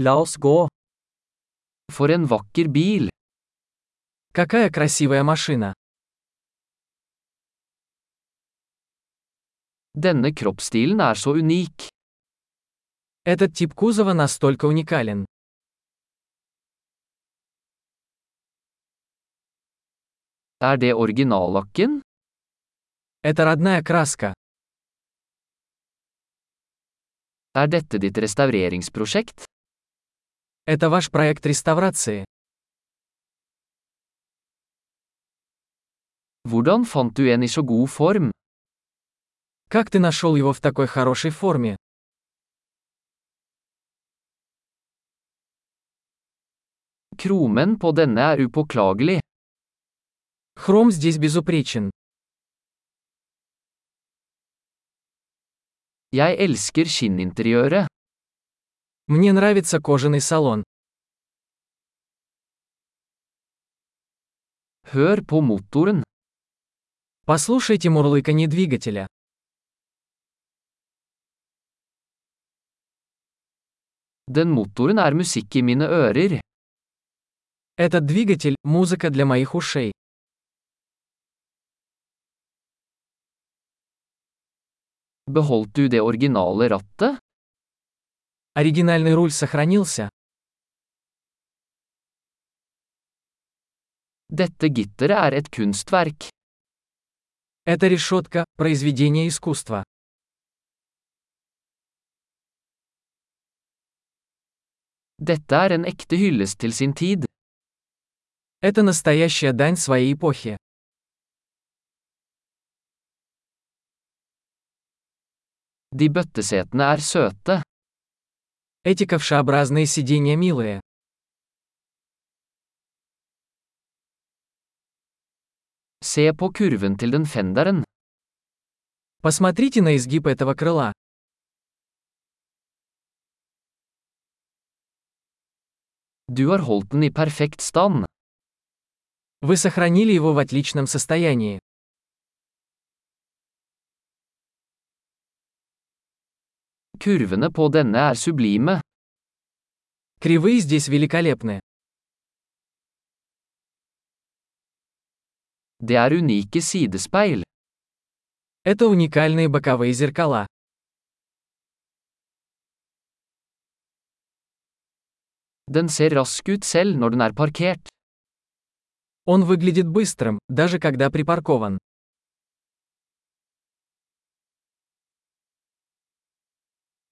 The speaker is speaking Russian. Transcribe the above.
La oss gå. For en vakker bil. Какая красивая машина. Denne kroppsstilen er så unik. Этот тип кузова настолько уникален. Er det originallakken? Это родная краска. Er dette ditt restaureringsprosjekt? Это ваш проект реставрации. Hvordan fant du en i så god form? Как ты нашел его в такой хорошей форме? Kromen på denne er upåklagelig. Хром здесь безупречен. Jeg elsker skinninteriøret. Мне нравится кожаный салон. Hør på motoren. Послушайте мурлыканье двигателя. Den motoren er musikk i mine ører. Этот двигатель – музыка для моих ушей. Beholdt du det originale rattet? Оригинальный руль сохранился. Dette gitteret er et kunstverk. Эта решетка – произведение искусства. Dette er en ekte hyllest til sin tid. Это настоящая дань своей эпохи. De bøttesetene er søte. Эти ковшеобразные сиденья милые. Se på kurven til den fenderen. Посмотрите на изгиб этого крыла. Du har holdt den i perfekt stand. Вы сохранили его в отличном состоянии. Kurvene på denne er sublime. Кривые здесь великолепны. Det er unike sidespeil. Это уникальные боковые зеркала. Den ser rask ut selv når den er parkert. Он выглядит быстрым, даже когда припаркован.